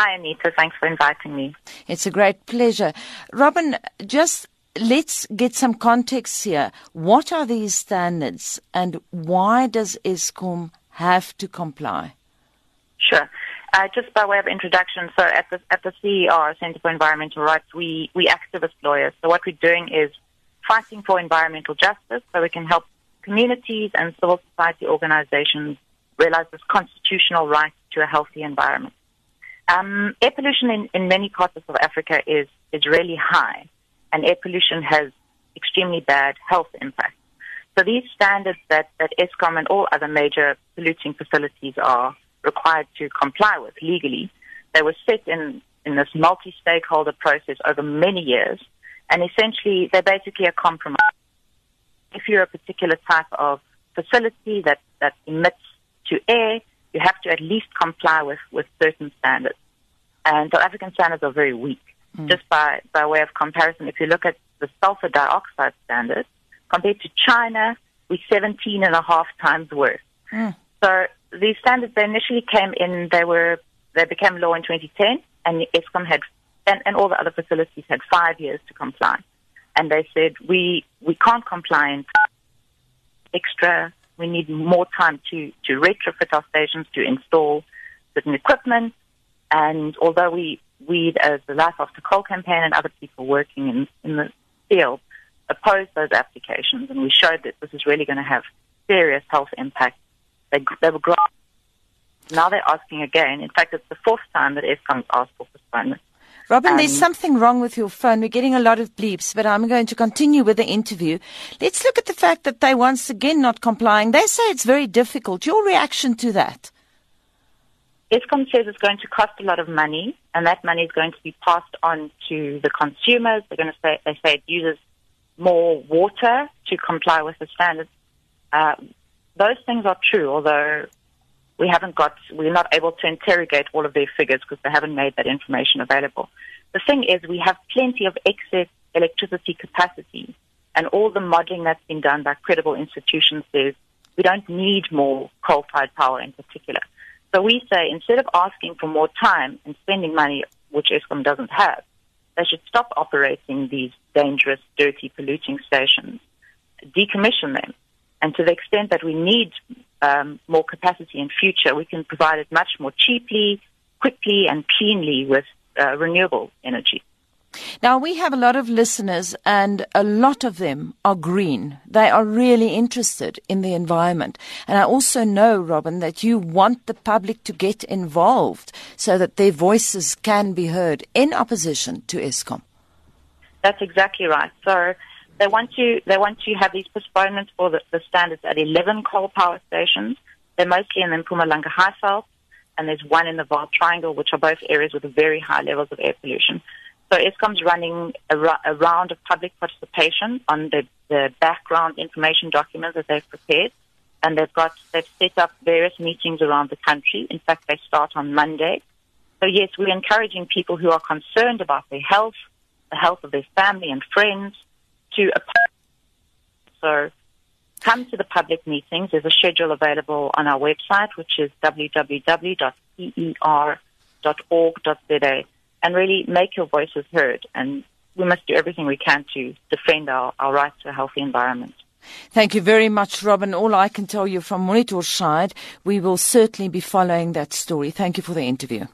Hi, Anita. Thanks for inviting me. It's a great pleasure. Robyn, just let's get some context here. What are these standards and why does Eskom have to comply? Sure. Uh, just by way of introduction, so at the at the CER, Centre for Environmental Rights, we we activist lawyers. So what we're doing is fighting for environmental justice, so we can help communities and civil society organizations realize this constitutional right to a healthy environment. Um, air pollution in, in many parts of South Africa is is really high, and air pollution has extremely bad health impacts. So these standards that, that Eskom and all other major polluting facilities are required to comply with legally. They were set in, in this multi stakeholder process over many years, and essentially they're basically a compromise. If you're a particular type of facility that, that emits to air, you have to at least comply with, with certain standards. And South African standards are very weak. Mm. Just by, by way of comparison, if you look at the sulfur dioxide standards, compared to China, we're 17 and a half times worse. Mm. So these standards they initially came in, they were they became law in 2010, and Eskom had and, and all the other facilities had five years to comply. And they said we we can't comply in extra. We need more time to to retrofit our stations to install certain equipment. And although we we as the Life After Coal campaign and other people working in in the field opposed those applications, and we showed that this is really going to have serious health impacts they, they were growing. Now they're asking again. In fact, it's the fourth time that Eskom's asked for postponement. Robyn, um, there's something wrong with your phone. We're getting a lot of bleeps, but I'm going to continue with the interview. Let's look at the fact that they once again not complying. They say it's very difficult. Your reaction to that? Eskom says it's going to cost a lot of money, and that money is going to be passed on to the consumers. They're going to say they say it uses more water to comply with the standards. Uh, those things are true, although we haven't got, we're not able to interrogate all of their figures because they haven't made that information available. The thing is, we have plenty of excess electricity capacity, and all the modeling that's been done by credible institutions says we don't need more coal-fired power in particular. So we say instead of asking for more time and spending money, which Eskom doesn't have, they should stop operating these dangerous, dirty, polluting stations, decommission them, and to the extent that we need um, more capacity in future, we can provide it much more cheaply, quickly, and cleanly with uh, renewable energy. Now, we have a lot of listeners, and a lot of them are green. They are really interested in the environment. And I also know, Robyn, that you want the public to get involved so that their voices can be heard in opposition to Eskom. That's exactly right. So, they want to they want to have these postponements for the, the standards at 11 coal power stations. They're mostly in the Mpumalanga Highveld, and there's one in the Vaal Triangle, which are both areas with very high levels of air pollution. So Eskom's running a, a round of public participation on the, the background information documents that they've prepared, and they've got they've set up various meetings around the country. In fact, they start on Monday. So yes, we're encouraging people who are concerned about their health, the health of their family and friends, to so come to the public meetings. There's a schedule available on our website, which is www.cer.org.za, and really make your voices heard. And we must do everything we can to defend our, our right to a healthy environment. Thank you very much, Robyn. All I can tell you from Monitor's side, we will certainly be following that story. Thank you for the interview.